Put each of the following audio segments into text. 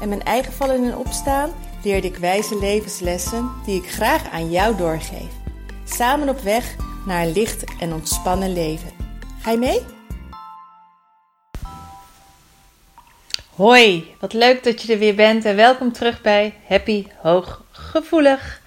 en mijn eigen vallen en opstaan leerde ik wijze levenslessen die ik graag aan jou doorgeef. Samen op weg naar een licht en ontspannen leven. Ga je mee? Hoi, wat leuk dat je er weer bent en welkom terug bij Happy Hooggevoelig.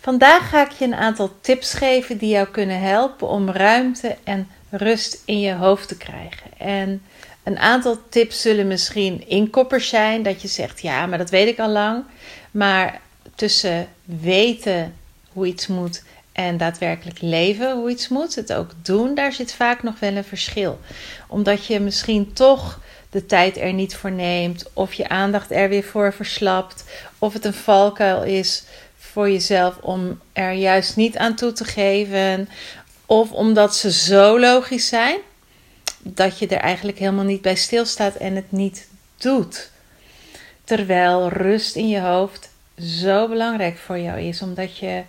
Vandaag ga ik je een aantal tips geven die jou kunnen helpen om ruimte en rust in je hoofd te krijgen. En een aantal tips zullen misschien inkoppers zijn, dat je zegt ja, maar dat weet ik al lang. Maar tussen weten hoe iets moet en daadwerkelijk leven hoe iets moet, het ook doen, daar zit vaak nog wel een verschil. Omdat je misschien toch de tijd er niet voor neemt, of je aandacht er weer voor verslapt, of het een valkuil is voor jezelf om er juist niet aan toe te geven, of omdat ze zo logisch zijn dat je er eigenlijk helemaal niet bij stilstaat en het niet doet. Terwijl rust in je hoofd zo belangrijk voor jou is, omdat je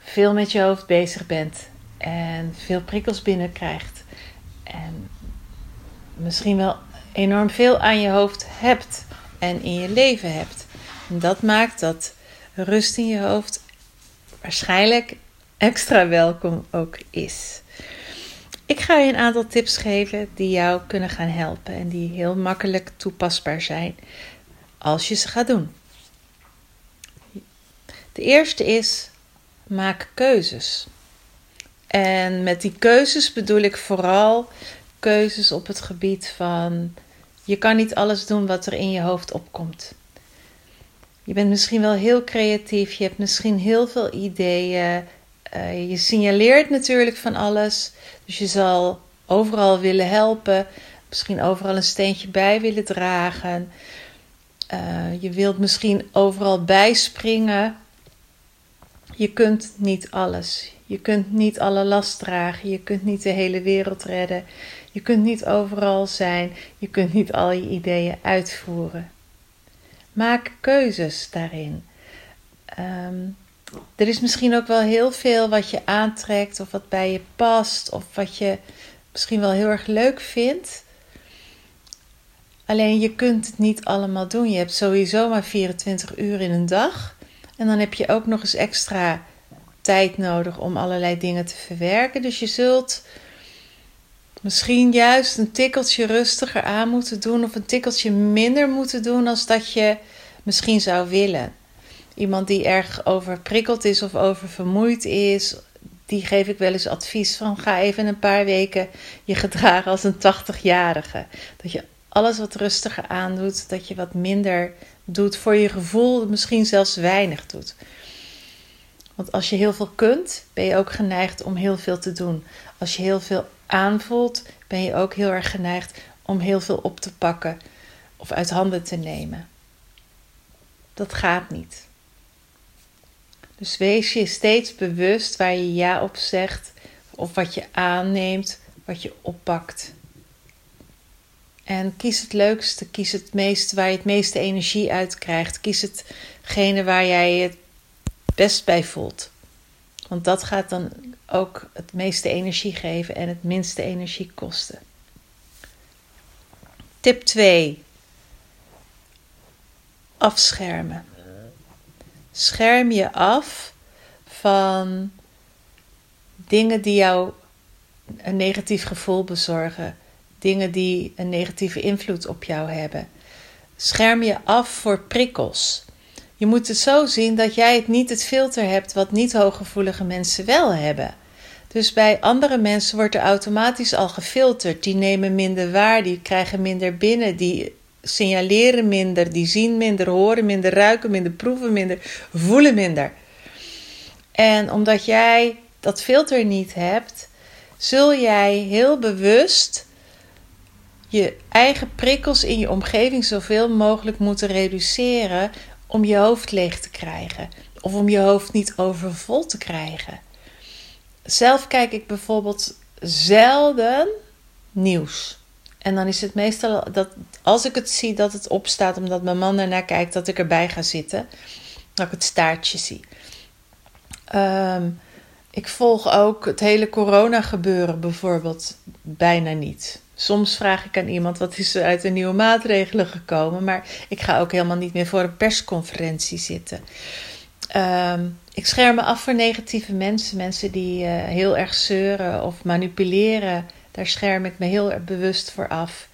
veel met je hoofd bezig bent en veel prikkels binnenkrijgt. En misschien wel enorm veel aan je hoofd hebt en in je leven hebt. En dat maakt dat rust in je hoofd waarschijnlijk extra welkom ook is. Ik ga je een aantal tips geven die jou kunnen gaan helpen en die heel makkelijk toepasbaar zijn als je ze gaat doen. De eerste is maak keuzes. En met die keuzes bedoel ik vooral keuzes op het gebied van je kan niet alles doen wat er in je hoofd opkomt. Je bent misschien wel heel creatief, je hebt misschien heel veel ideeën, uh, je signaleert natuurlijk van alles. Dus je zal overal willen helpen. Misschien overal een steentje bij willen dragen. Uh, je wilt misschien overal bijspringen. Je kunt niet alles. Je kunt niet alle last dragen. Je kunt niet de hele wereld redden. Je kunt niet overal zijn. Je kunt niet al je ideeën uitvoeren. Maak keuzes daarin. Um, er is misschien ook wel heel veel wat je aantrekt of wat bij je past of wat je misschien wel heel erg leuk vindt. Alleen je kunt het niet allemaal doen. Je hebt sowieso maar 24 uur in een dag. En dan heb je ook nog eens extra tijd nodig om allerlei dingen te verwerken. Dus je zult misschien juist een tikkeltje rustiger aan moeten doen of een tikkeltje minder moeten doen als dat je misschien zou willen. Iemand die erg overprikkeld is of oververmoeid is, die geef ik wel eens advies van ga even een paar weken je gedragen als een 80-jarige. Dat je alles wat rustiger aandoet, dat je wat minder doet voor je gevoel, misschien zelfs weinig doet. Want als je heel veel kunt, ben je ook geneigd om heel veel te doen. Als je heel veel aanvoelt, ben je ook heel erg geneigd om heel veel op te pakken of uit handen te nemen. Dat gaat niet. Dus wees je steeds bewust waar je ja op zegt, of wat je aanneemt, wat je oppakt. En kies het leukste, kies het meeste waar je het meeste energie uit krijgt. Kies hetgene waar jij je het best bij voelt. Want dat gaat dan ook het meeste energie geven en het minste energie kosten. Tip 2. Afschermen. Scherm je af van dingen die jou een negatief gevoel bezorgen, dingen die een negatieve invloed op jou hebben. Scherm je af voor prikkels. Je moet het zo zien dat jij het niet het filter hebt wat niet hooggevoelige mensen wel hebben. Dus bij andere mensen wordt er automatisch al gefilterd. Die nemen minder waar, die krijgen minder binnen, die signaleren minder, die zien minder, horen minder, ruiken minder, proeven minder, voelen minder. En omdat jij dat filter niet hebt, zul jij heel bewust je eigen prikkels in je omgeving zoveel mogelijk moeten reduceren om je hoofd leeg te krijgen. Of om je hoofd niet overvol te krijgen. Zelf kijk ik bijvoorbeeld zelden nieuws. En dan is het meestal dat als ik het zie dat het opstaat omdat mijn man ernaar kijkt, dat ik erbij ga zitten. Dat ik het staartje zie. Ehm, ik volg ook het hele corona gebeuren bijvoorbeeld bijna niet. Soms vraag ik aan iemand wat is er uit de nieuwe maatregelen gekomen, maar ik ga ook helemaal niet meer voor een persconferentie zitten. Ehm, ik scherm me af voor negatieve mensen, mensen die uh, heel erg zeuren of manipuleren. Daar scherm ik me heel bewust voor af.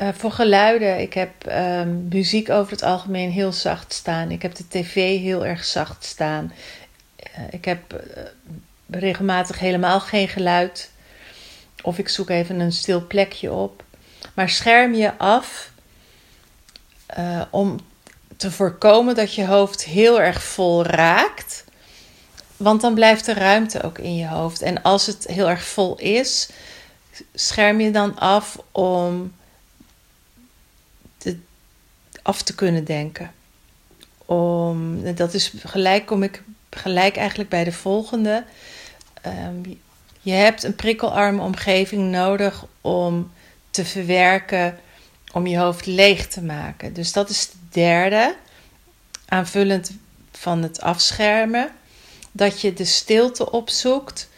Uh, voor geluiden, ik heb um, muziek over het algemeen heel zacht staan. Ik heb de tv heel erg zacht staan. Uh, ik heb regelmatig helemaal geen geluid. Of ik zoek even een stil plekje op. Maar scherm je af om te voorkomen dat je hoofd heel erg vol raakt. Want dan blijft er ruimte ook in je hoofd. En als het heel erg vol is, scherm je dan af om af te kunnen denken. Om, dat is gelijk, kom ik gelijk eigenlijk bij de volgende. Um, je hebt een prikkelarme omgeving nodig om te verwerken, om je hoofd leeg te maken. Dus dat is de derde, aanvullend van het afschermen, dat je de stilte opzoekt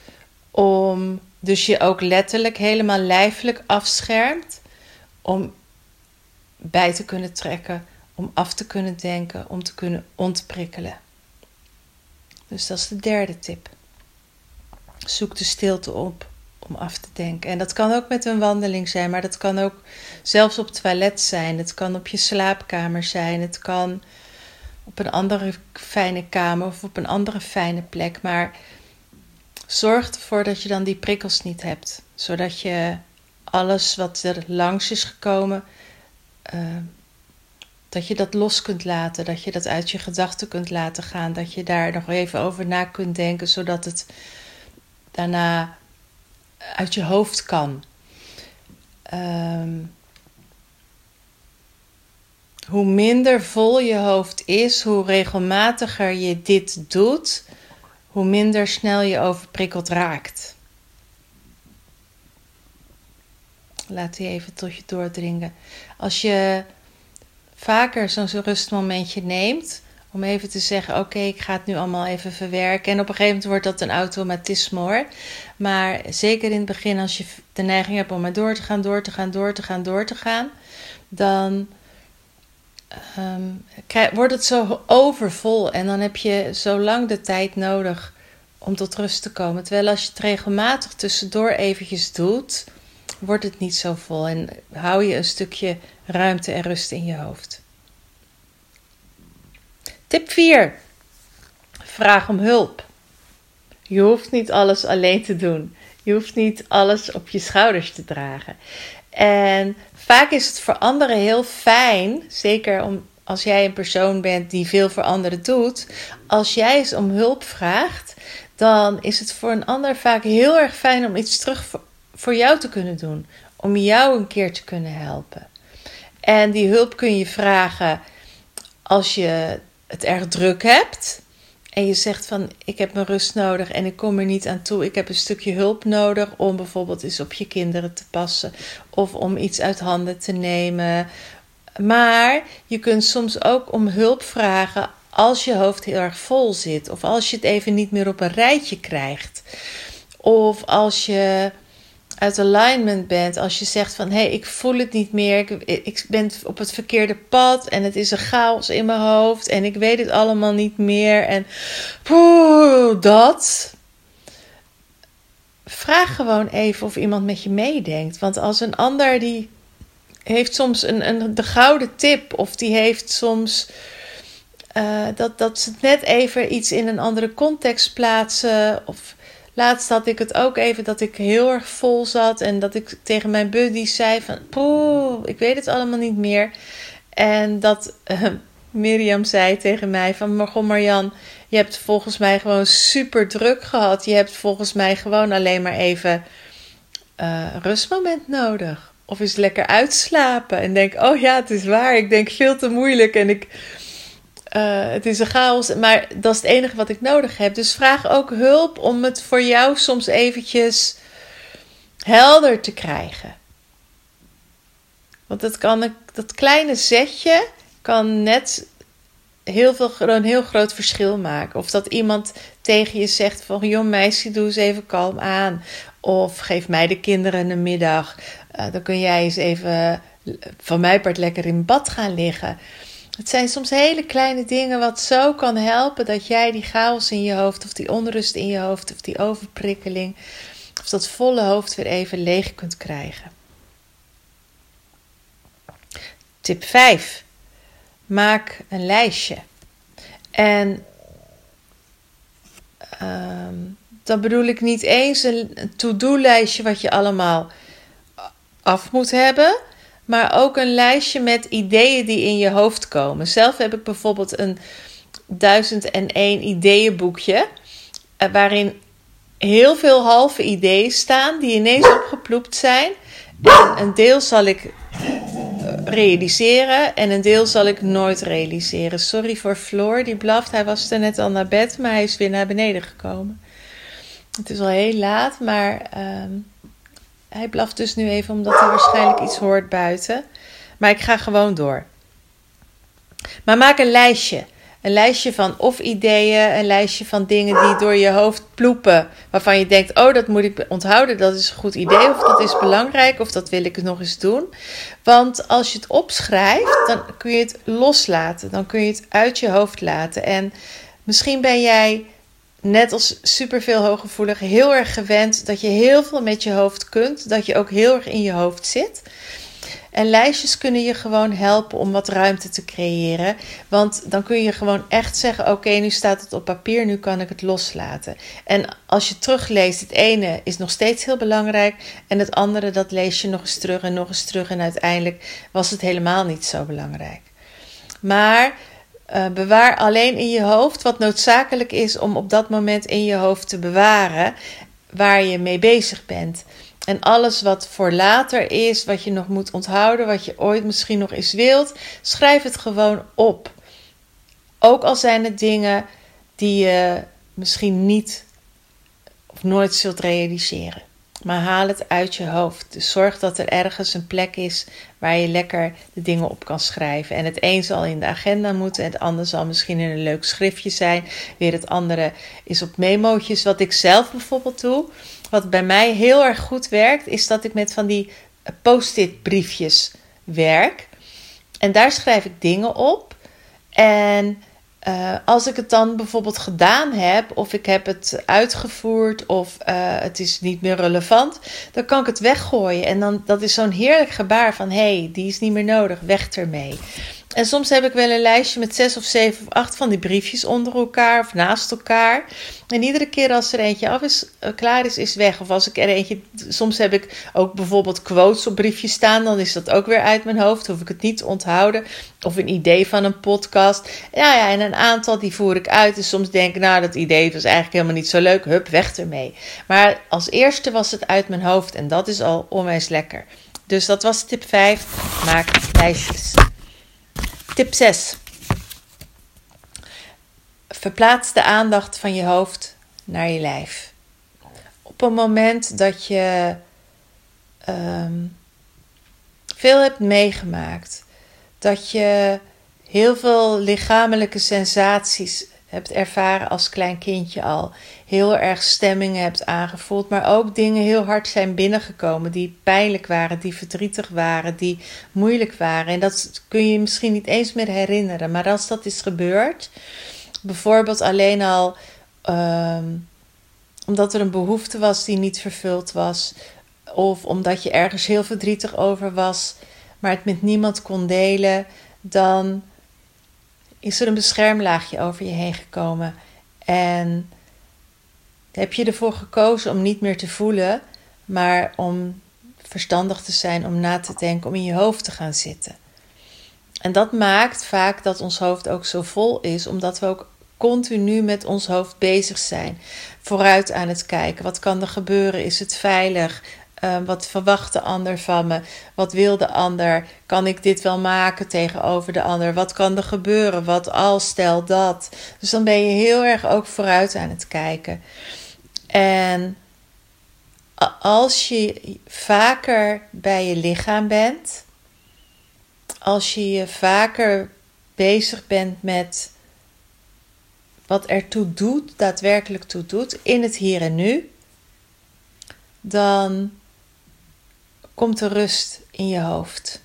om, dus je ook letterlijk helemaal lijfelijk afschermt, om bij te kunnen trekken, om af te kunnen denken, om te kunnen ontprikkelen. Dus dat is de derde tip. Zoek de stilte op om af te denken. En dat kan ook met een wandeling zijn, maar dat kan ook zelfs op het toilet zijn. Het kan op je slaapkamer zijn. Het kan op een andere fijne kamer of op een andere fijne plek. Maar zorg ervoor dat je dan die prikkels niet hebt, zodat je alles wat er langs is gekomen. Uh, dat je dat los kunt laten, dat je dat uit je gedachten kunt laten gaan, dat je daar nog even over na kunt denken, zodat het daarna uit je hoofd kan. Um, hoe minder vol je hoofd is, hoe regelmatiger je dit doet, hoe minder snel je overprikkeld raakt. Laat die even tot je doordringen. Als je vaker zo'n rustmomentje neemt, om even te zeggen: Oké, ik ga het nu allemaal even verwerken. En op een gegeven moment wordt dat een automatisme hoor. Maar zeker in het begin, als je de neiging hebt om maar door te gaan, door te gaan, door te gaan, door te gaan, dan um, wordt het zo overvol. En dan heb je zo lang de tijd nodig om tot rust te komen. Terwijl als je het regelmatig tussendoor eventjes doet, wordt het niet zo vol. En hou je een stukje ruimte en rust in je hoofd. Tip 4. Vraag om hulp. Je hoeft niet alles alleen te doen. Je hoeft niet alles op je schouders te dragen. En vaak is het voor anderen heel fijn, zeker om, als jij een persoon bent die veel voor anderen doet, als jij eens om hulp vraagt, dan is het voor een ander vaak heel erg fijn om iets terug voor, voor jou te kunnen doen, om jou een keer te kunnen helpen. En die hulp kun je vragen als je het erg druk hebt en je zegt van ik heb mijn rust nodig en ik kom er niet aan toe. Ik heb een stukje hulp nodig om bijvoorbeeld eens op je kinderen te passen of om iets uit handen te nemen. Maar je kunt soms ook om hulp vragen als je hoofd heel erg vol zit of als je het even niet meer op een rijtje krijgt. Of als je uit alignment bent. Als je zegt van hé, hey, ik voel het niet meer. Ik, ik ben op het verkeerde pad en het is een chaos in mijn hoofd en ik weet het allemaal niet meer. En poeh, dat. Vraag gewoon even of iemand met je meedenkt. Want als een ander die heeft soms een, een, de gouden tip of die heeft soms. Uh, dat, dat ze net even iets in een andere context plaatsen. Of Laatst had ik het ook even dat ik heel erg vol zat en dat ik tegen mijn buddy zei van, poeh, ik weet het allemaal niet meer. En dat uh, Mirjam zei tegen mij van, Margot Marjan, je hebt volgens mij gewoon super druk gehad. Je hebt volgens mij gewoon alleen maar even uh, rustmoment nodig. Of eens lekker uitslapen en denk: oh ja, het is waar. Ik denk veel te moeilijk en ik, uh, het is een chaos. Maar dat is het enige wat ik nodig heb. Dus vraag ook hulp om het voor jou soms eventjes helder te krijgen. Want dat, kan, dat kleine zetje kan net heel veel, een heel groot verschil maken. Of dat iemand tegen je zegt van... joh meisje, doe eens even kalm aan. Of geef mij de kinderen een middag. Uh, dan kun jij eens even van mij part lekker in bad gaan liggen. Het zijn soms hele kleine dingen wat zo kan helpen dat jij die chaos in je hoofd, of die onrust in je hoofd, of die overprikkeling, of dat volle hoofd weer even leeg kunt krijgen. Tip 5. Maak een lijstje. En uh, dan bedoel ik niet eens een to-do-lijstje wat je allemaal af moet hebben, maar ook een lijstje met ideeën die in je hoofd komen. Zelf heb ik bijvoorbeeld een 1001 ideeënboekje, eh, waarin heel veel halve ideeën staan die ineens opgeploept zijn. En een deel zal ik eh, realiseren en een deel zal ik nooit realiseren. Sorry voor Floor, die blaft. Hij was er net al naar bed, maar hij is weer naar beneden gekomen. Het is al heel laat, maar ehm, hij blaft dus nu even omdat hij waarschijnlijk iets hoort buiten. Maar ik ga gewoon door. Maar maak een lijstje. Een lijstje van of ideeën, een lijstje van dingen die door je hoofd ploepen. Waarvan je denkt, oh dat moet ik onthouden, dat is een goed idee. Of dat is belangrijk, of dat wil ik nog eens doen. Want als je het opschrijft, dan kun je het loslaten. Dan kun je het uit je hoofd laten. En misschien ben jij net als superveel hooggevoelig heel erg gewend dat je heel veel met je hoofd kunt, dat je ook heel erg in je hoofd zit. En lijstjes kunnen je gewoon helpen om wat ruimte te creëren. Want dan kun je gewoon echt zeggen: Oké, nu staat het op papier, nu kan ik het loslaten. En als je terugleest, het ene is nog steeds heel belangrijk. En het andere, dat lees je nog eens terug en nog eens terug. En uiteindelijk was het helemaal niet zo belangrijk. Maar uh, bewaar alleen in je hoofd wat noodzakelijk is om op dat moment in je hoofd te bewaren waar je mee bezig bent. En alles wat voor later is, wat je nog moet onthouden, wat je ooit misschien nog eens wilt, schrijf het gewoon op. Ook al zijn het dingen die je misschien niet of nooit zult realiseren. Maar haal het uit je hoofd. Dus zorg dat er ergens een plek is waar je lekker de dingen op kan schrijven. En het een zal in de agenda moeten, en het ander zal misschien in een leuk schriftje zijn. Weer het andere is op memootjes. Wat ik zelf bijvoorbeeld doe, wat bij mij heel erg goed werkt, is dat ik met van die post-it briefjes werk. En daar schrijf ik dingen op. En uh, als ik het dan bijvoorbeeld gedaan heb, of ik heb het uitgevoerd, of uh, het is niet meer relevant, dan kan ik het weggooien. En dan, dat is zo'n heerlijk gebaar van: hé, hey, die is niet meer nodig, weg ermee. En soms heb ik wel een lijstje met zes of zeven of acht van die briefjes onder elkaar of naast elkaar. En iedere keer als er eentje af is, eh, klaar is, is weg. Of als ik er eentje. Soms heb ik ook bijvoorbeeld quotes op briefjes staan. Dan is dat ook weer uit mijn hoofd. Hoef ik het niet te onthouden. Of een idee van een podcast. Ja, ja, en een aantal die voer ik uit. En soms denk ik, nou, dat idee was eigenlijk helemaal niet zo leuk. Hup, weg ermee. Maar als eerste was het uit mijn hoofd. En dat is al onwijs lekker. Dus dat was tip 5. Maak lijstjes. Tip 6. Verplaats de aandacht van je hoofd naar je lijf. Op een moment dat je um, veel hebt meegemaakt, dat je heel veel lichamelijke sensaties hebt ervaren als klein kindje al. Heel erg stemmingen hebt aangevoeld, maar ook dingen heel hard zijn binnengekomen die pijnlijk waren, die verdrietig waren, die moeilijk waren. En dat kun je misschien niet eens meer herinneren. Maar als dat is gebeurd, bijvoorbeeld alleen al um, omdat er een behoefte was die niet vervuld was, of omdat je ergens heel verdrietig over was, maar het met niemand kon delen, dan is er een beschermlaagje over je heen gekomen. En heb je ervoor gekozen om niet meer te voelen, maar om verstandig te zijn, om na te denken, om in je hoofd te gaan zitten. En dat maakt vaak dat ons hoofd ook zo vol is, omdat we ook continu met ons hoofd bezig zijn. Vooruit aan het kijken. Wat kan er gebeuren? Is het veilig? Ehm, wat verwacht de ander van me? Wat wil de ander? Kan ik dit wel maken tegenover de ander? Wat kan er gebeuren? Wat als, stel dat. Dus dan ben je heel erg ook vooruit aan het kijken. En als je vaker bij je lichaam bent, als je je vaker bezig bent met wat ertoe doet, daadwerkelijk toe doet, in het hier en nu, dan komt er rust in je hoofd.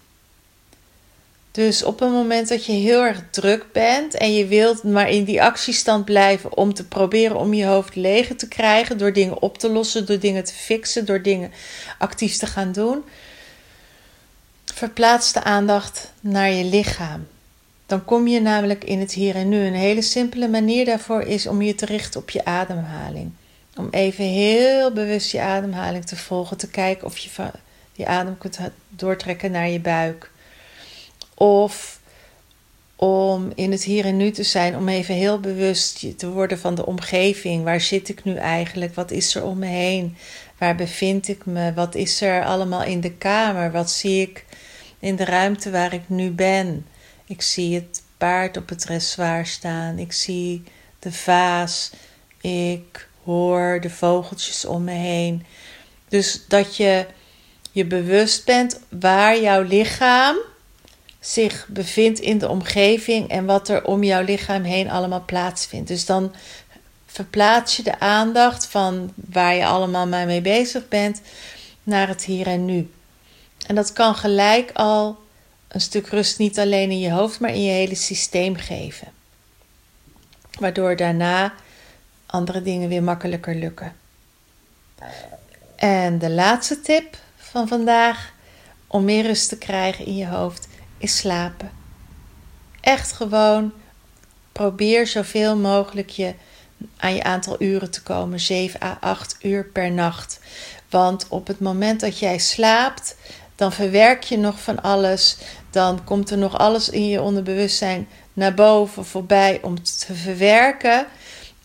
Dus op een moment dat je heel erg druk bent en je wilt maar in die actiestand blijven om te proberen om je hoofd leeg te krijgen, door dingen op te lossen, door dingen te fixen, door dingen actief te gaan doen, verplaats de aandacht naar je lichaam. Dan kom je namelijk in het hier en nu. Een hele simpele manier daarvoor is om je te richten op je ademhaling. Om even heel bewust je ademhaling te volgen, te kijken of je die adem kunt doortrekken naar je buik. Of om in het hier en nu te zijn, om even heel bewust te worden van de omgeving. Waar zit ik nu eigenlijk? Wat is er om me heen? Waar bevind ik me? Wat is er allemaal in de kamer? Wat zie ik in de ruimte waar ik nu ben? Ik zie het paard op het dressoir staan. Ik zie de vaas. Ik hoor de vogeltjes om me heen. Dus dat je je bewust bent waar jouw lichaam zich bevindt in de omgeving en wat er om jouw lichaam heen allemaal plaatsvindt. Dus dan verplaats je de aandacht van waar je allemaal mee bezig bent naar het hier en nu. En dat kan gelijk al een stuk rust niet alleen in je hoofd, maar in je hele systeem geven. Waardoor daarna andere dingen weer makkelijker lukken. En de laatste tip van vandaag om meer rust te krijgen in je hoofd is slapen. Echt gewoon probeer zoveel mogelijk je aan je aantal uren te komen, 7 à 8 uur per nacht. Want op het moment dat jij slaapt, dan verwerk je nog van alles. Dan komt er nog alles in je onderbewustzijn naar boven voorbij om te verwerken.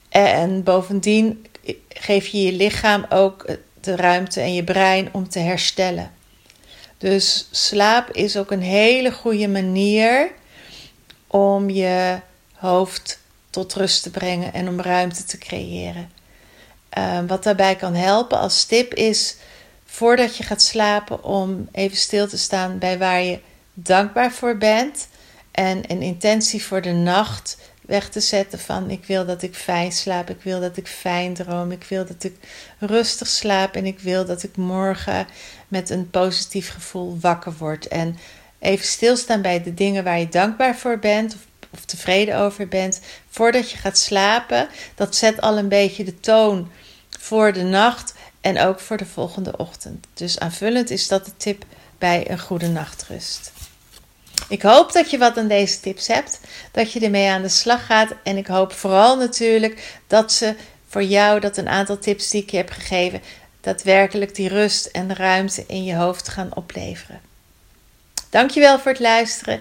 En bovendien geef je je lichaam ook de ruimte en je brein om te herstellen. Dus slaap is ook een hele goede manier om je hoofd tot rust te brengen en om ruimte te creëren. Ehm, wat daarbij kan helpen als tip is voordat je gaat slapen om even stil te staan bij waar je dankbaar voor bent en een intentie voor de nacht weg te zetten van ik wil dat ik fijn slaap, ik wil dat ik fijn droom, ik wil dat ik rustig slaap en ik wil dat ik morgen met een positief gevoel wakker word. En even stilstaan bij de dingen waar je dankbaar voor bent of, of tevreden over bent voordat je gaat slapen. Dat zet al een beetje de toon voor de nacht en ook voor de volgende ochtend. Dus aanvullend is dat de tip bij een goede nachtrust. Ik hoop dat je wat aan deze tips hebt, dat je ermee aan de slag gaat en ik hoop vooral natuurlijk dat ze voor jou, dat een aantal tips die ik je heb gegeven, daadwerkelijk die rust en ruimte in je hoofd gaan opleveren. Dankjewel voor het luisteren.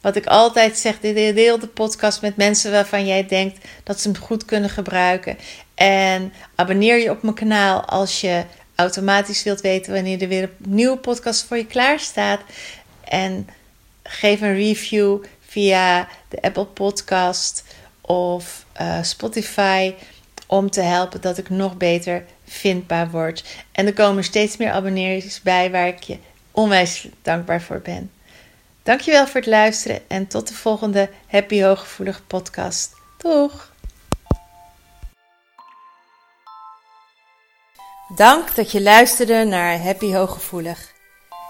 Wat ik altijd zeg, deel de podcast met mensen waarvan jij denkt dat ze hem goed kunnen gebruiken. En abonneer je op mijn kanaal als je automatisch wilt weten wanneer er weer een nieuwe podcast voor je klaar staat. En geef een review via de Apple Podcast of uh, Spotify om te helpen dat ik nog beter vindbaar word. En er komen steeds meer abonnees bij waar ik je onwijs dankbaar voor ben. Dankjewel voor het luisteren en tot de volgende Happy Hooggevoelig podcast. Doeg! Dank dat je luisterde naar Happy Hooggevoelig.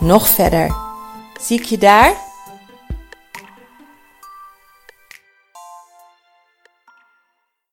nog verder. Zie ik je daar?